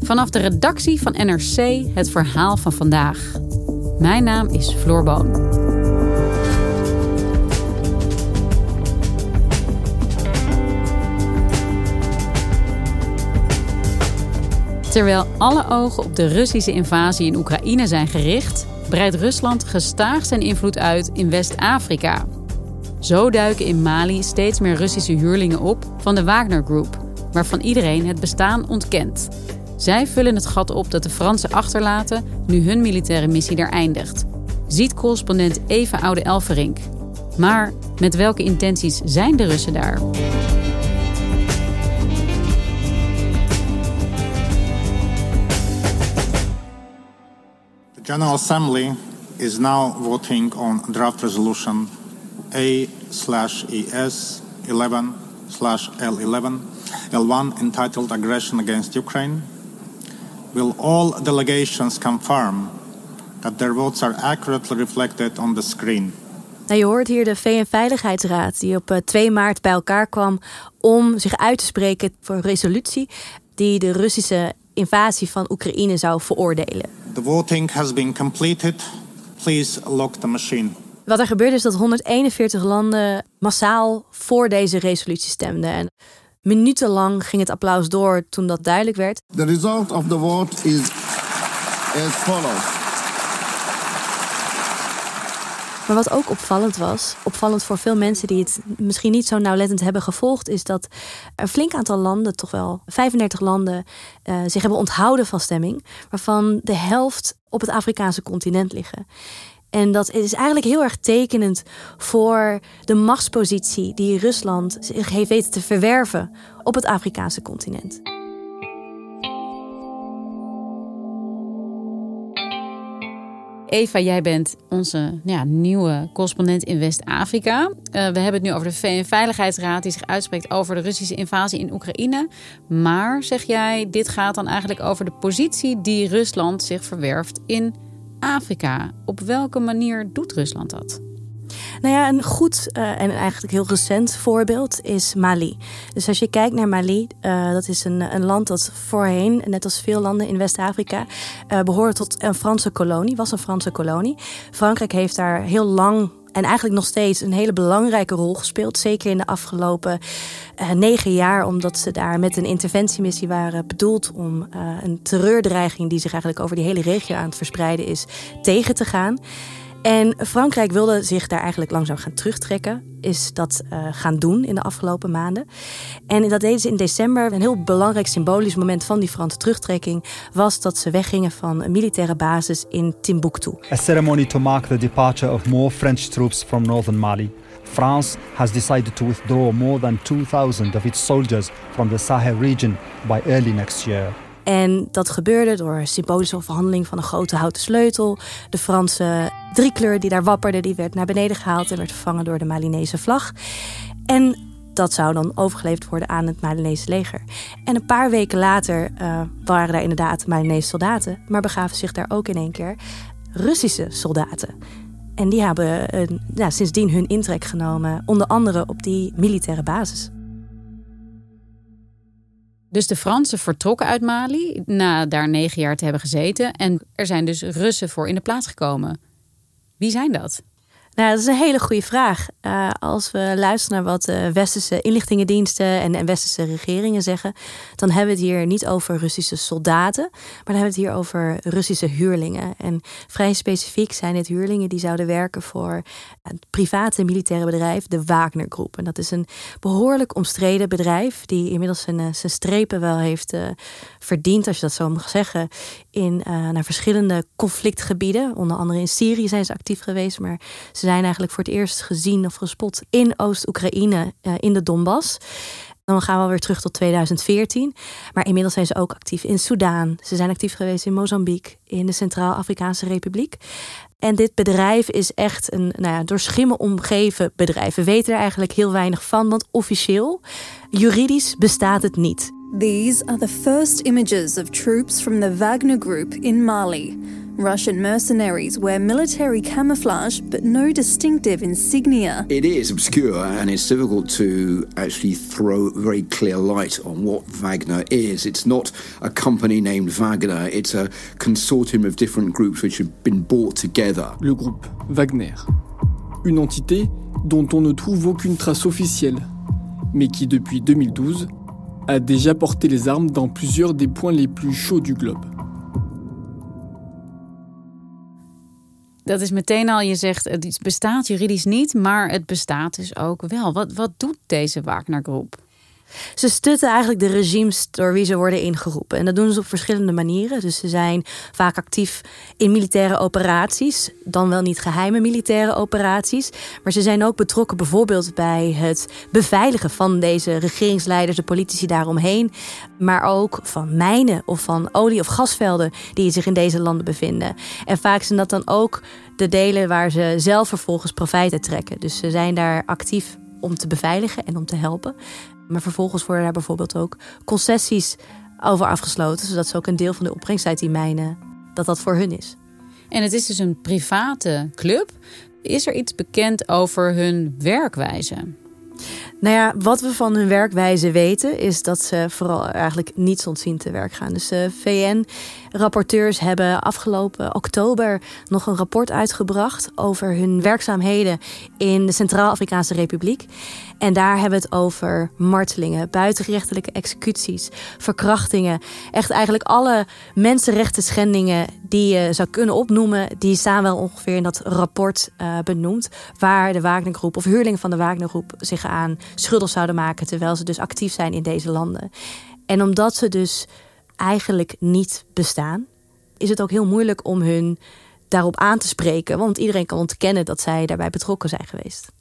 Vanaf de redactie van NRC het verhaal van vandaag. Mijn naam is Floor Boon. Terwijl alle ogen op de Russische invasie in Oekraïne zijn gericht, breidt Rusland gestaag zijn invloed uit in West-Afrika. Zo duiken in Mali steeds meer Russische huurlingen op van de Wagner Group, waarvan iedereen het bestaan ontkent. Zij vullen het gat op dat de Fransen achterlaten nu hun militaire missie daar eindigt. Ziet correspondent Eva Oude-Elverink. Maar met welke intenties zijn de Russen daar? The General Assembly is now voting on draft resolution A slash ES 11 slash L11 L1 entitled Aggression Against Ukraine. Will all delegations confirm that their votes are accurately reflected on the screen? Nou, je hoort hier de VN-veiligheidsraad die op 2 eh, maart bij elkaar kwam om zich uit te spreken voor een resolutie die de Russische invasie van Oekraïne zou veroordelen. The voting has been completed. Please lock the machine. Wat er gebeurde is dat 141 landen massaal voor deze resolutie stemden. En minutenlang ging het applaus door toen dat duidelijk werd. The result of the vote is as follows. Maar wat ook opvallend was, opvallend voor veel mensen die het misschien niet zo nauwlettend hebben gevolgd, is dat een flink aantal landen, toch wel 35 landen, uh, zich hebben onthouden van stemming, waarvan de helft op het Afrikaanse continent liggen. En dat is eigenlijk heel erg tekenend voor de machtspositie die Rusland zich heeft weten te verwerven op het Afrikaanse continent. Eva, jij bent onze ja, nieuwe correspondent in West-Afrika. Uh, we hebben het nu over de VN-veiligheidsraad die zich uitspreekt over de Russische invasie in Oekraïne. Maar zeg jij, dit gaat dan eigenlijk over de positie die Rusland zich verwerft in Afrika. Op welke manier doet Rusland dat? Nou ja, een goed uh, en eigenlijk heel recent voorbeeld is Mali. Dus als je kijkt naar Mali, uh, dat is een, een land dat voorheen, net als veel landen in West-Afrika, uh, behoort tot een Franse kolonie, was een Franse kolonie. Frankrijk heeft daar heel lang en eigenlijk nog steeds een hele belangrijke rol gespeeld. Zeker in de afgelopen uh, negen jaar, omdat ze daar met een interventiemissie waren bedoeld om uh, een terreurdreiging die zich eigenlijk over die hele regio aan het verspreiden is, tegen te gaan. En Frankrijk wilde zich daar eigenlijk langzaam gaan terugtrekken. Is dat uh, gaan doen in de afgelopen maanden. En dat deden ze in december. Een heel belangrijk symbolisch moment van die Franse terugtrekking was dat ze weggingen van een militaire basis in Timbuktu. A ceremony to mark the departure of more French troops from northern Mali. France has decided to withdraw more than 2000 of its soldiers from the Sahel region by early next year. En dat gebeurde door symbolische verhandeling van een grote houten sleutel. De Franse driekleur die daar wapperde, die werd naar beneden gehaald en werd vervangen door de Malinese vlag. En dat zou dan overgeleverd worden aan het Malinese leger. En een paar weken later uh, waren daar inderdaad Malinese soldaten, maar begaven zich daar ook in één keer Russische soldaten. En die hebben sindsdien hun intrek genomen, onder andere op die militaire basis. Dus de Fransen vertrokken uit Mali na daar negen jaar te hebben gezeten. En er zijn dus Russen voor in de plaats gekomen. Wie zijn dat? Nou, dat is een hele goede vraag. Uh, als we luisteren naar wat de westerse inlichtingendiensten en, en westerse regeringen zeggen, dan hebben we het hier niet over Russische soldaten, maar dan hebben we het hier over Russische huurlingen. En vrij specifiek zijn dit huurlingen die zouden werken voor het private militaire bedrijf, de Wagner Groep. En dat is een behoorlijk omstreden bedrijf die inmiddels zijn, eh, strepen wel heeft uh, verdiend, als je dat zo mag zeggen, in, naar verschillende conflictgebieden. Onder andere in Syrië zijn ze actief geweest, maar ze zijn eigenlijk voor het eerst gezien of gespot in Oost-Oekraïne, uh, in de Donbass. Dan gaan we weer terug tot 2014. Maar inmiddels zijn ze ook actief in Soudaan. Ze zijn actief geweest in Mozambique, in de Centraal-Afrikaanse Republiek. En dit bedrijf is echt een nou ja, door schimmen omgeven bedrijf. We weten er eigenlijk heel weinig van, want officieel, juridisch bestaat het niet. These are the first images of troops from the Wagner Group in Mali. Russian mercenaries wear military camouflage but no distinctive insignia. It is obscure and it's difficult to actually throw very clear light on what Wagner is. It's not a company named Wagner, it's a consortium of different groups which have been brought together. Le groupe Wagner. Une entité dont on ne trouve aucune trace officielle, mais qui depuis 2012 a déjà porté les armes dans plusieurs des points les plus chauds du globe. Dat is meteen al, je zegt het bestaat juridisch niet, maar het bestaat dus ook wel. Wat, wat doet deze Wagner-groep? Ze stutten eigenlijk de regimes door wie ze worden ingeroepen. En dat doen ze op verschillende manieren. Dus ze zijn vaak actief in militaire operaties, dan wel niet geheime militaire operaties. Maar ze zijn ook betrokken bijvoorbeeld bij het beveiligen van deze regeringsleiders, de politici daaromheen. Maar ook van mijnen of van olie- of gasvelden die zich in deze landen bevinden. En vaak zijn dat dan ook de delen waar ze zelf vervolgens profijt uit trekken. Dus ze zijn daar actief om te beveiligen en om te helpen. Maar vervolgens worden daar bijvoorbeeld ook concessies over afgesloten, zodat ze ook een deel van de opbrengst uit die mijnen, dat dat voor hun is. En het is dus een private club. Is er iets bekend over hun werkwijze? Nou ja, wat we van hun werkwijze weten is dat ze vooral eigenlijk niets ontzien te werk gaan. Dus de VN-rapporteurs hebben afgelopen oktober nog een rapport uitgebracht over hun werkzaamheden in de Centraal-Afrikaanse Republiek. En daar hebben we het over martelingen, buitengerechtelijke executies, verkrachtingen. Echt eigenlijk alle mensenrechten schendingen die je zou kunnen opnoemen, die staan wel ongeveer in dat rapport uh, benoemd. Waar de Wagnergroep of huurlingen van de Wagnergroep zich aan schuldig zouden maken, terwijl ze dus actief zijn in deze landen. En omdat ze dus eigenlijk niet bestaan, is het ook heel moeilijk om hun daarop aan te spreken. Want iedereen kan ontkennen dat zij daarbij betrokken zijn geweest.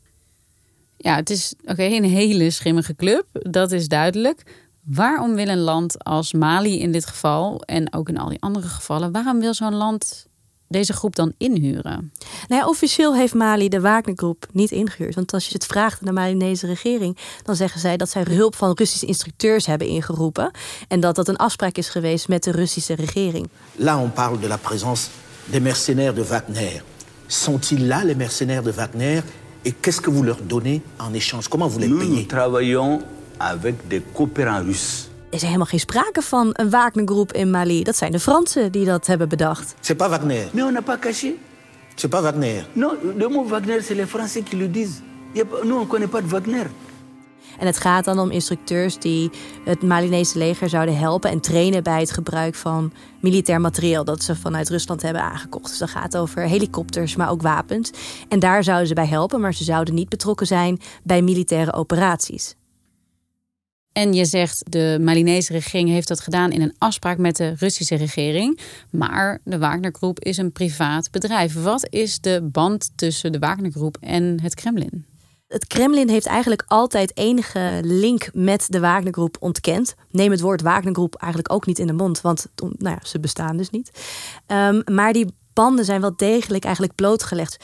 Ja, het is oké, een hele schimmige club, dat is duidelijk. Waarom wil een land als Mali in dit geval en ook in al die andere gevallen, waarom wil zo'n land deze groep dan inhuren? Nou ja, officieel heeft Mali de Wagnergroep niet ingehuurd. Want als je het vraagt aan de Malinese regering, dan zeggen zij dat zij hulp van Russische instructeurs hebben ingeroepen. En dat dat een afspraak is geweest met de Russische regering. Là, on parle de la présence des mercenaires de Wagner. Sont-ils là, les mercenaires de Wagner? Et qu'est-ce que vous leur donnez en échange Comment vous les Nous, payez nous travaillons avec des coopérants russes. Er is helemaal geen sprake van een Wagnergroep in Mali. Dat zijn de Fransen die dat hebben bedacht. C'est pas Wagner. Mais on n'a pas caché. C'est pas Wagner. Non, le mot Wagner, c'est les Français qui le disent. Nous, on connaît pas de Wagner. En het gaat dan om instructeurs die het Malinese leger zouden helpen en trainen bij het gebruik van militair materieel dat ze vanuit Rusland hebben aangekocht. Dus dat gaat over helikopters, maar ook wapens. En daar zouden ze bij helpen, maar ze zouden niet betrokken zijn bij militaire operaties. En je zegt de Malinese regering heeft dat gedaan in een afspraak met de Russische regering. Maar de Wagnergroep is een privaat bedrijf. Wat is de band tussen de Wagnergroep en het Kremlin? Het Kremlin heeft eigenlijk altijd enige link met de Wagnergroep ontkend. Neem het woord Wagnergroep eigenlijk ook niet in de mond, want nou ja, ze bestaan dus niet. Ehm, maar die banden zijn wel degelijk eigenlijk blootgelegd.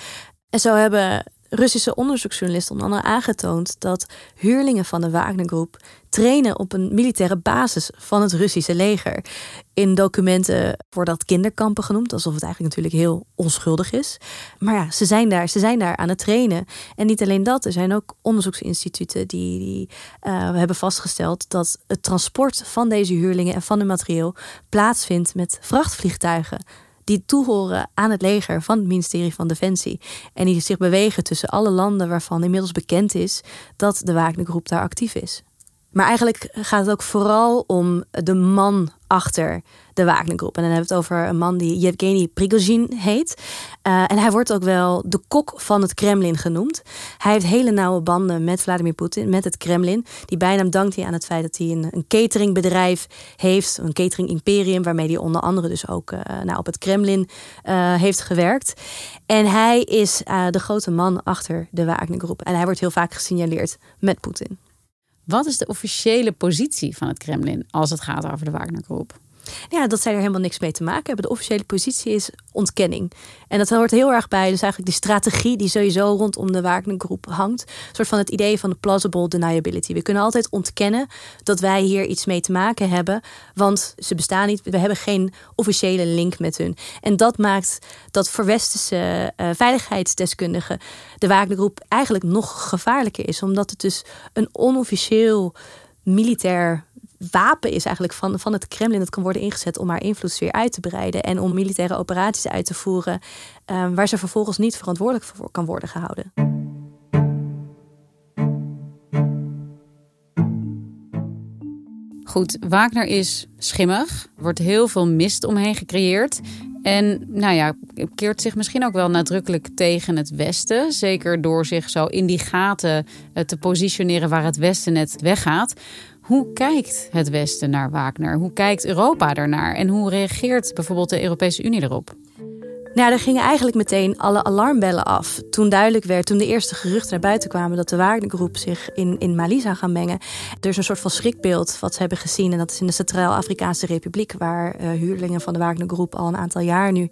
En zo hebben Russische onderzoeksjournalisten onder andere aangetoond dat huurlingen van de Wagnergroep trainen op een militaire basis van het Russische leger. In documenten wordt dat kinderkampen genoemd, alsof het eigenlijk natuurlijk heel onschuldig is. Maar ja, ze zijn daar, ze zijn daar aan het trainen. En niet alleen dat, er zijn ook onderzoeksinstituten die, die eh, hebben vastgesteld dat het transport van deze huurlingen en van hun materieel plaatsvindt met vrachtvliegtuigen die toehoren aan het leger van het ministerie van Defensie. En die zich bewegen tussen alle landen waarvan inmiddels bekend is dat de Wagnergroep daar actief is. Maar eigenlijk gaat het ook vooral om de man achter de Wagnergroep. En dan hebben we het over een man die Yevgeny Prigozhin heet. Uh, en hij wordt ook wel de kok van het Kremlin genoemd. Hij heeft hele nauwe banden met Vladimir Poetin, met het Kremlin. Die bijnaam dankt hij aan het feit dat hij een, een cateringbedrijf heeft. Een catering imperium, waarmee hij onder andere dus ook uh, nou, op het Kremlin uh, heeft gewerkt. En hij is de grote man achter de Wagnergroep. En hij wordt heel vaak gesignaleerd met Poetin. Wat is de officiële positie van het Kremlin als het gaat over de Wagnergroep? Ja, dat zij er helemaal niks mee te maken hebben. De officiële positie is ontkenning. En dat hoort heel erg bij, dus eigenlijk die strategie die sowieso rondom de Wagner-groep hangt. Een soort van het idee van de plausible deniability. We kunnen altijd ontkennen dat wij hier iets mee te maken hebben, want ze bestaan niet. We hebben geen officiële link met hun. En dat maakt dat voor westerse uh, veiligheidsdeskundigen de Wagner-groep eigenlijk nog gevaarlijker is, omdat het dus een onofficieel militair wapen is eigenlijk van, van het Kremlin. Dat kan worden ingezet om haar invloedssfeer uit te breiden. En om militaire operaties uit te voeren. Um, waar ze vervolgens niet verantwoordelijk voor kan worden gehouden. Goed, Wagner is schimmig. Wordt heel veel mist omheen gecreëerd. En nou ja, keert zich misschien ook wel nadrukkelijk tegen het Westen. Zeker door zich zo in die gaten eh, te positioneren waar het Westen net weggaat. Hoe kijkt het Westen naar Wagner? Hoe kijkt Europa daarnaar? En hoe reageert bijvoorbeeld de Europese Unie erop? Nou, er gingen eigenlijk meteen alle alarmbellen af. Toen duidelijk werd, toen de eerste geruchten naar buiten kwamen dat de Wagnergroep zich in, in Mali zou gaan mengen. Er is een soort van schrikbeeld wat ze hebben gezien. En dat is in de Centraal-Afrikaanse Republiek, waar uh, huurlingen van de Wagnergroep al een aantal jaar nu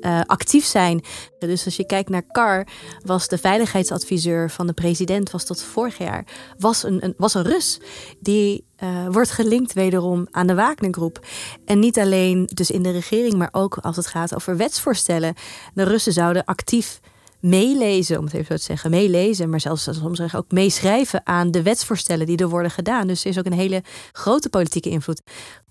uh, actief zijn. Dus als je kijkt naar CAR, was de veiligheidsadviseur van de president, was tot vorig jaar, was een was een Rus. Die uh, wordt gelinkt wederom aan de Wagnergroep. En niet alleen dus in de regering, maar ook als het gaat over wetsvoorstellen. De Russen zouden actief meelezen, om het even zo te zeggen, meelezen, maar zelfs soms ook meeschrijven aan de wetsvoorstellen die er worden gedaan. Dus er is ook een hele grote politieke invloed.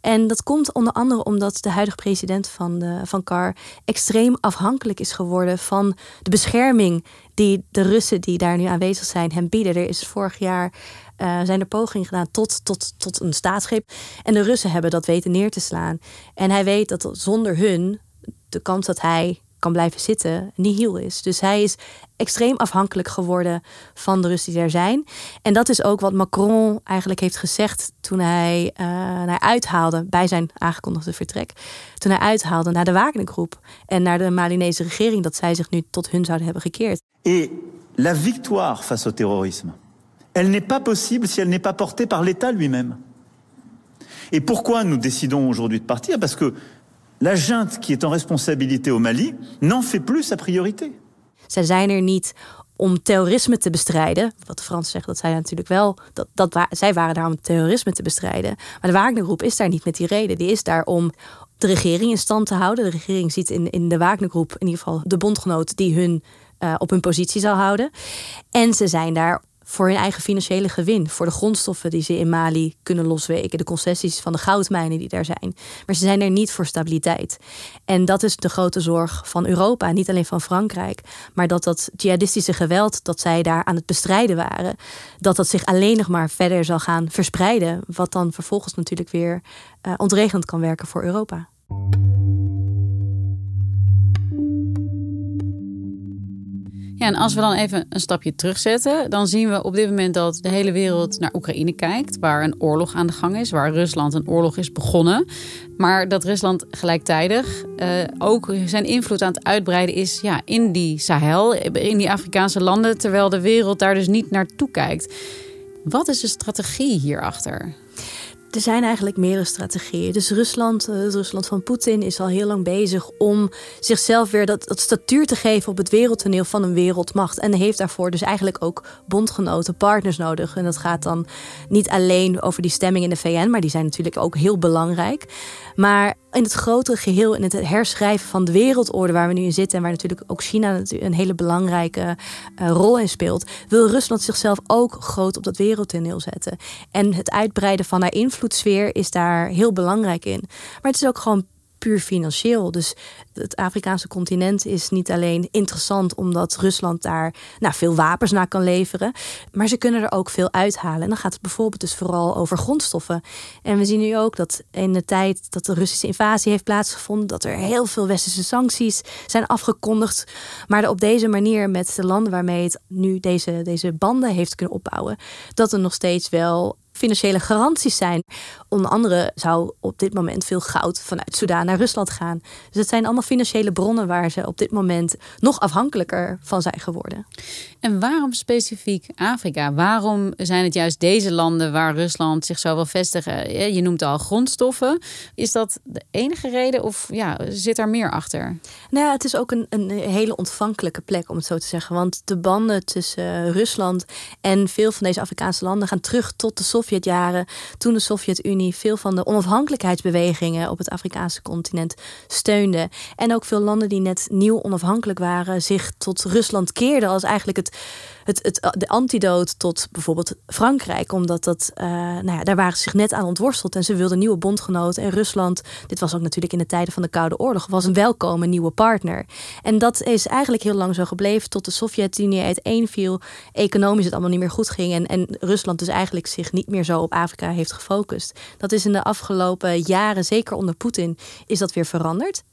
En dat komt onder andere omdat de huidige president van, de, van CAR extreem afhankelijk is geworden van de bescherming die de Russen die daar nu aanwezig zijn hem bieden. Er is vorig jaar uh, zijn er pogingen gedaan tot, tot, tot een staatsgreep. En de Russen hebben dat weten neer te slaan. En hij weet dat zonder hun de kans dat hij kan blijven zitten nihil is. Dus hij is extreem afhankelijk geworden van de Russen die er zijn. En dat is ook wat Macron eigenlijk heeft gezegd toen hij, uh, naar uithaalde bij zijn aangekondigde vertrek. Toen hij uithaalde naar de Wagnergroep en naar de Malinese regering dat zij zich nu tot hun zouden hebben gekeerd. Et la victoire face au terrorisme elle n'est pas possible si elle n'est pas portée par l'État lui-même. Et pourquoi nous décidons aujourd'hui de partir Parce que la junte qui est en responsabilité au Mali n'en fait plus sa priorité. Zij zijn er niet om terrorisme te bestrijden. Wat de Fransen zeggen, dat zij natuurlijk wel. Dat, dat, zij waren daar om terrorisme te bestrijden. Maar de Wagnergroep is daar niet met die reden. Die is daar om de regering in stand te houden. De regering ziet in, in de Wagnergroep in ieder geval de bondgenoot die hun uh, op hun positie zal houden. En ze zijn daar voor hun eigen financiële gewin, voor de grondstoffen die ze in Mali kunnen losweken, de concessies van de goudmijnen die daar zijn. Maar ze zijn er niet voor stabiliteit. En dat is de grote zorg van Europa, niet alleen van Frankrijk, maar dat dat jihadistische geweld dat zij daar aan het bestrijden waren, dat dat zich alleen nog maar verder zal gaan verspreiden, wat dan vervolgens natuurlijk weer uh, ontregelend kan werken voor Europa. Ja, en als we dan even een stapje terugzetten, dan zien we op dit moment dat de hele wereld naar Oekraïne kijkt, waar een oorlog aan de gang is, waar Rusland een oorlog is begonnen. Maar dat Rusland gelijktijdig uh, ook zijn invloed aan het uitbreiden is ja, in die Sahel, in die Afrikaanse landen, terwijl de wereld daar dus niet naartoe kijkt. Wat is de strategie hierachter? Er zijn eigenlijk meerdere strategieën. Dus Rusland, eh, het Rusland van Poetin, is al heel lang bezig om zichzelf weer dat, dat statuur te geven op het wereldtoneel van een wereldmacht. En heeft daarvoor dus eigenlijk ook bondgenoten, partners nodig. En dat gaat dan niet alleen over die stemming in de VN, maar die zijn natuurlijk ook heel belangrijk. Maar in het grotere geheel, in het herschrijven van de wereldorde waar we nu in zitten, en waar natuurlijk ook China een hele belangrijke uh, rol in speelt, wil Rusland zichzelf ook groot op dat wereldtoneel zetten. En het uitbreiden van haar invloedssfeer is daar heel belangrijk in. Maar het is ook gewoon puur financieel. Dus het Afrikaanse continent is niet alleen interessant omdat Rusland daar nou, veel wapens naar kan leveren, maar ze kunnen er ook veel uithalen. En dan gaat het bijvoorbeeld dus vooral over grondstoffen. En we zien nu ook dat in de tijd dat de Russische invasie heeft plaatsgevonden, dat er heel veel westerse sancties zijn afgekondigd. Maar op deze manier met de landen waarmee het nu deze, deze banden heeft kunnen opbouwen, dat er nog steeds wel financiële garanties zijn. Onder andere zou op dit moment veel goud vanuit Soudaan naar Rusland gaan. Dus het zijn allemaal financiële bronnen waar ze op dit moment nog afhankelijker van zijn geworden. En waarom specifiek Afrika? Waarom zijn het juist deze landen waar Rusland zich zo wil vestigen? Je noemt al grondstoffen. Is dat de enige reden of ja, zit er meer achter? Nou ja, het is ook een, een hele ontvankelijke plek om het zo te zeggen. Want de banden tussen Rusland en veel van deze Afrikaanse landen gaan terug tot de Sovjetjaren. Toen de Sovjet-Unie veel van de onafhankelijkheidsbewegingen op het Afrikaanse continent steunde. En ook veel landen die net nieuw onafhankelijk waren, zich tot Rusland keerden als eigenlijk het het, het, de antidoot tot bijvoorbeeld Frankrijk. Omdat dat, uh, nou ja, daar waren ze zich net aan ontworsteld en ze wilden nieuwe bondgenoten. En Rusland, dit was ook natuurlijk in de tijden van de Koude Oorlog, was een welkome nieuwe partner. En dat is eigenlijk heel lang zo gebleven tot de Sovjet-Unie uiteenviel. Economisch het allemaal niet meer goed ging. En, en Rusland dus eigenlijk zich niet meer zo op Afrika heeft gefocust. Dat is in de afgelopen jaren, zeker onder Poetin, is dat weer veranderd.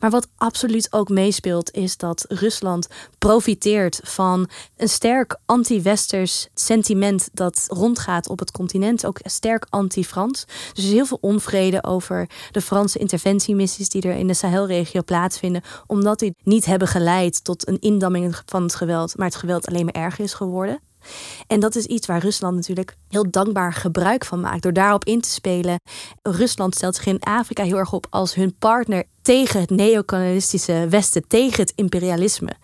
Maar wat absoluut ook meespeelt, is dat Rusland profiteert van een sterk anti-westers sentiment dat rondgaat op het continent. Ook sterk anti-Frans. Dus er is heel veel onvrede over de Franse interventiemissies die er in de Sahelregio plaatsvinden, omdat die niet hebben geleid tot een indamming van het geweld, maar het geweld alleen maar erger is geworden. En dat is iets waar Rusland natuurlijk heel dankbaar gebruik van maakt. Door daarop in te spelen. Rusland stelt zich in Afrika heel erg op als hun partner tegen het neocolonialistische Westen, tegen het imperialisme.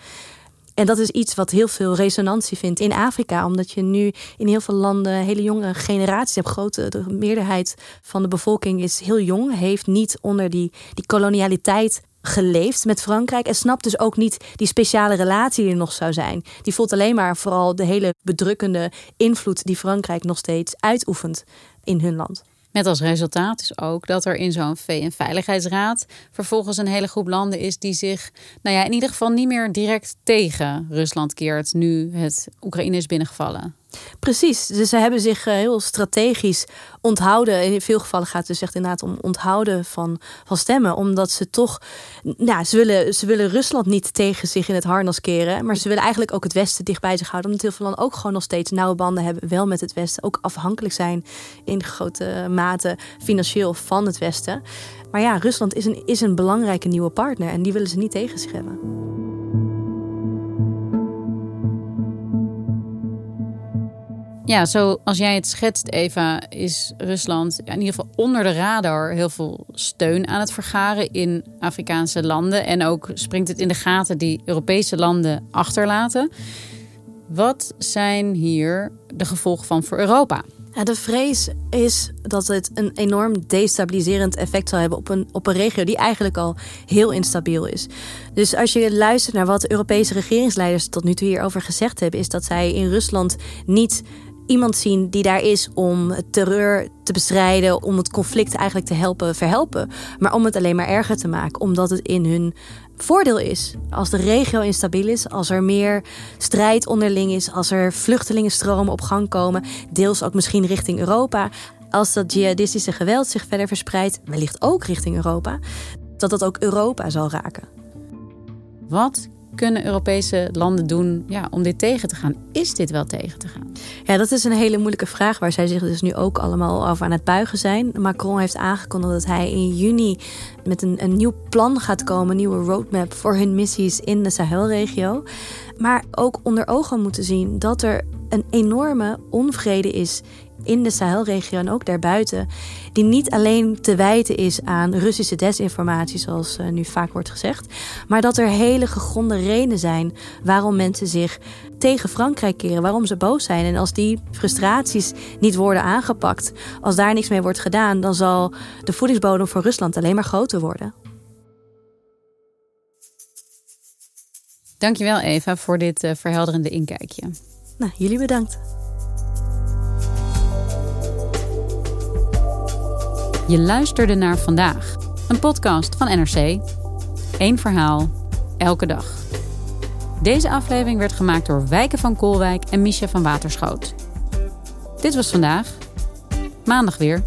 En dat is iets wat heel veel resonantie vindt in Afrika, omdat je nu in heel veel landen hele jonge generaties hebt. Grote, de meerderheid van de bevolking is heel jong, heeft niet onder die, die kolonialiteit geleefd met Frankrijk en snapt dus ook niet die speciale relatie die er nog zou zijn. Die voelt alleen maar vooral de hele bedrukkende invloed die Frankrijk nog steeds uitoefent in hun land. Met als resultaat is ook dat er in zo'n VN-veiligheidsraad vervolgens een hele groep landen is die zich, nou ja, in ieder geval niet meer direct tegen Rusland keert nu het Oekraïne is binnengevallen. Precies, dus ze hebben zich eh, heel strategisch onthouden. In veel gevallen gaat het dus echt inderdaad om onthouden van, van stemmen. Omdat ze toch, nou, ze willen, ze willen Rusland niet tegen zich in het harnas keren. Maar ze willen eigenlijk ook het Westen dicht bij zich houden. Omdat heel veel landen ook gewoon nog steeds nauwe banden hebben. Wel met het Westen. Ook afhankelijk zijn in grote mate financieel van het Westen. Maar ja, Rusland is een, is een belangrijke nieuwe partner. En die willen ze niet tegen zich hebben. Ja, zoals jij het schetst, Eva, is Rusland in ieder geval onder de radar heel veel steun aan het vergaren in Afrikaanse landen. En ook springt het in de gaten die Europese landen achterlaten. Wat zijn hier de gevolgen van voor Europa? Ja, de vrees is dat het een enorm destabiliserend effect zal hebben op een, op een regio die eigenlijk al heel instabiel is. Dus als je luistert naar wat Europese regeringsleiders tot nu toe hierover gezegd hebben, is dat zij in Rusland niet iemand zien die daar is om terreur te bestrijden, om het conflict eigenlijk te helpen verhelpen, maar om het alleen maar erger te maken, omdat het in hun voordeel is. Als de regio instabiel is, als er meer strijd onderling is, als er vluchtelingenstromen op gang komen, deels ook misschien richting Europa, als dat jihadistische geweld zich verder verspreidt, wellicht ook richting Europa, dat dat ook Europa zal raken. Wat kunnen Europese landen doen ja, om dit tegen te gaan? Is dit wel tegen te gaan? Ja, dat is een hele moeilijke vraag waar zij zich dus nu ook allemaal over aan het buigen zijn. Macron heeft aangekondigd dat hij in juni met een, een nieuw plan gaat komen, een nieuwe roadmap voor hun missies in de Sahelregio. Maar ook onder ogen moeten zien dat er een enorme onvrede is in de Sahelregio en ook daarbuiten, die niet alleen te wijten is aan Russische desinformatie, zoals uh, nu vaak wordt gezegd, maar dat er hele gegronde redenen zijn waarom mensen zich tegen Frankrijk keren, waarom ze boos zijn. En als die frustraties niet worden aangepakt, als daar niks mee wordt gedaan, dan zal de voedingsbodem voor Rusland alleen maar groter worden. Dankjewel Eva voor dit uh, verhelderende inkijkje. Nou, jullie bedankt. Je luisterde naar vandaag, een podcast van NRC. Eén verhaal, elke dag. Deze aflevering werd gemaakt door Wijken van Koolwijk en Misha van Waterschoot. Dit was vandaag. Maandag weer.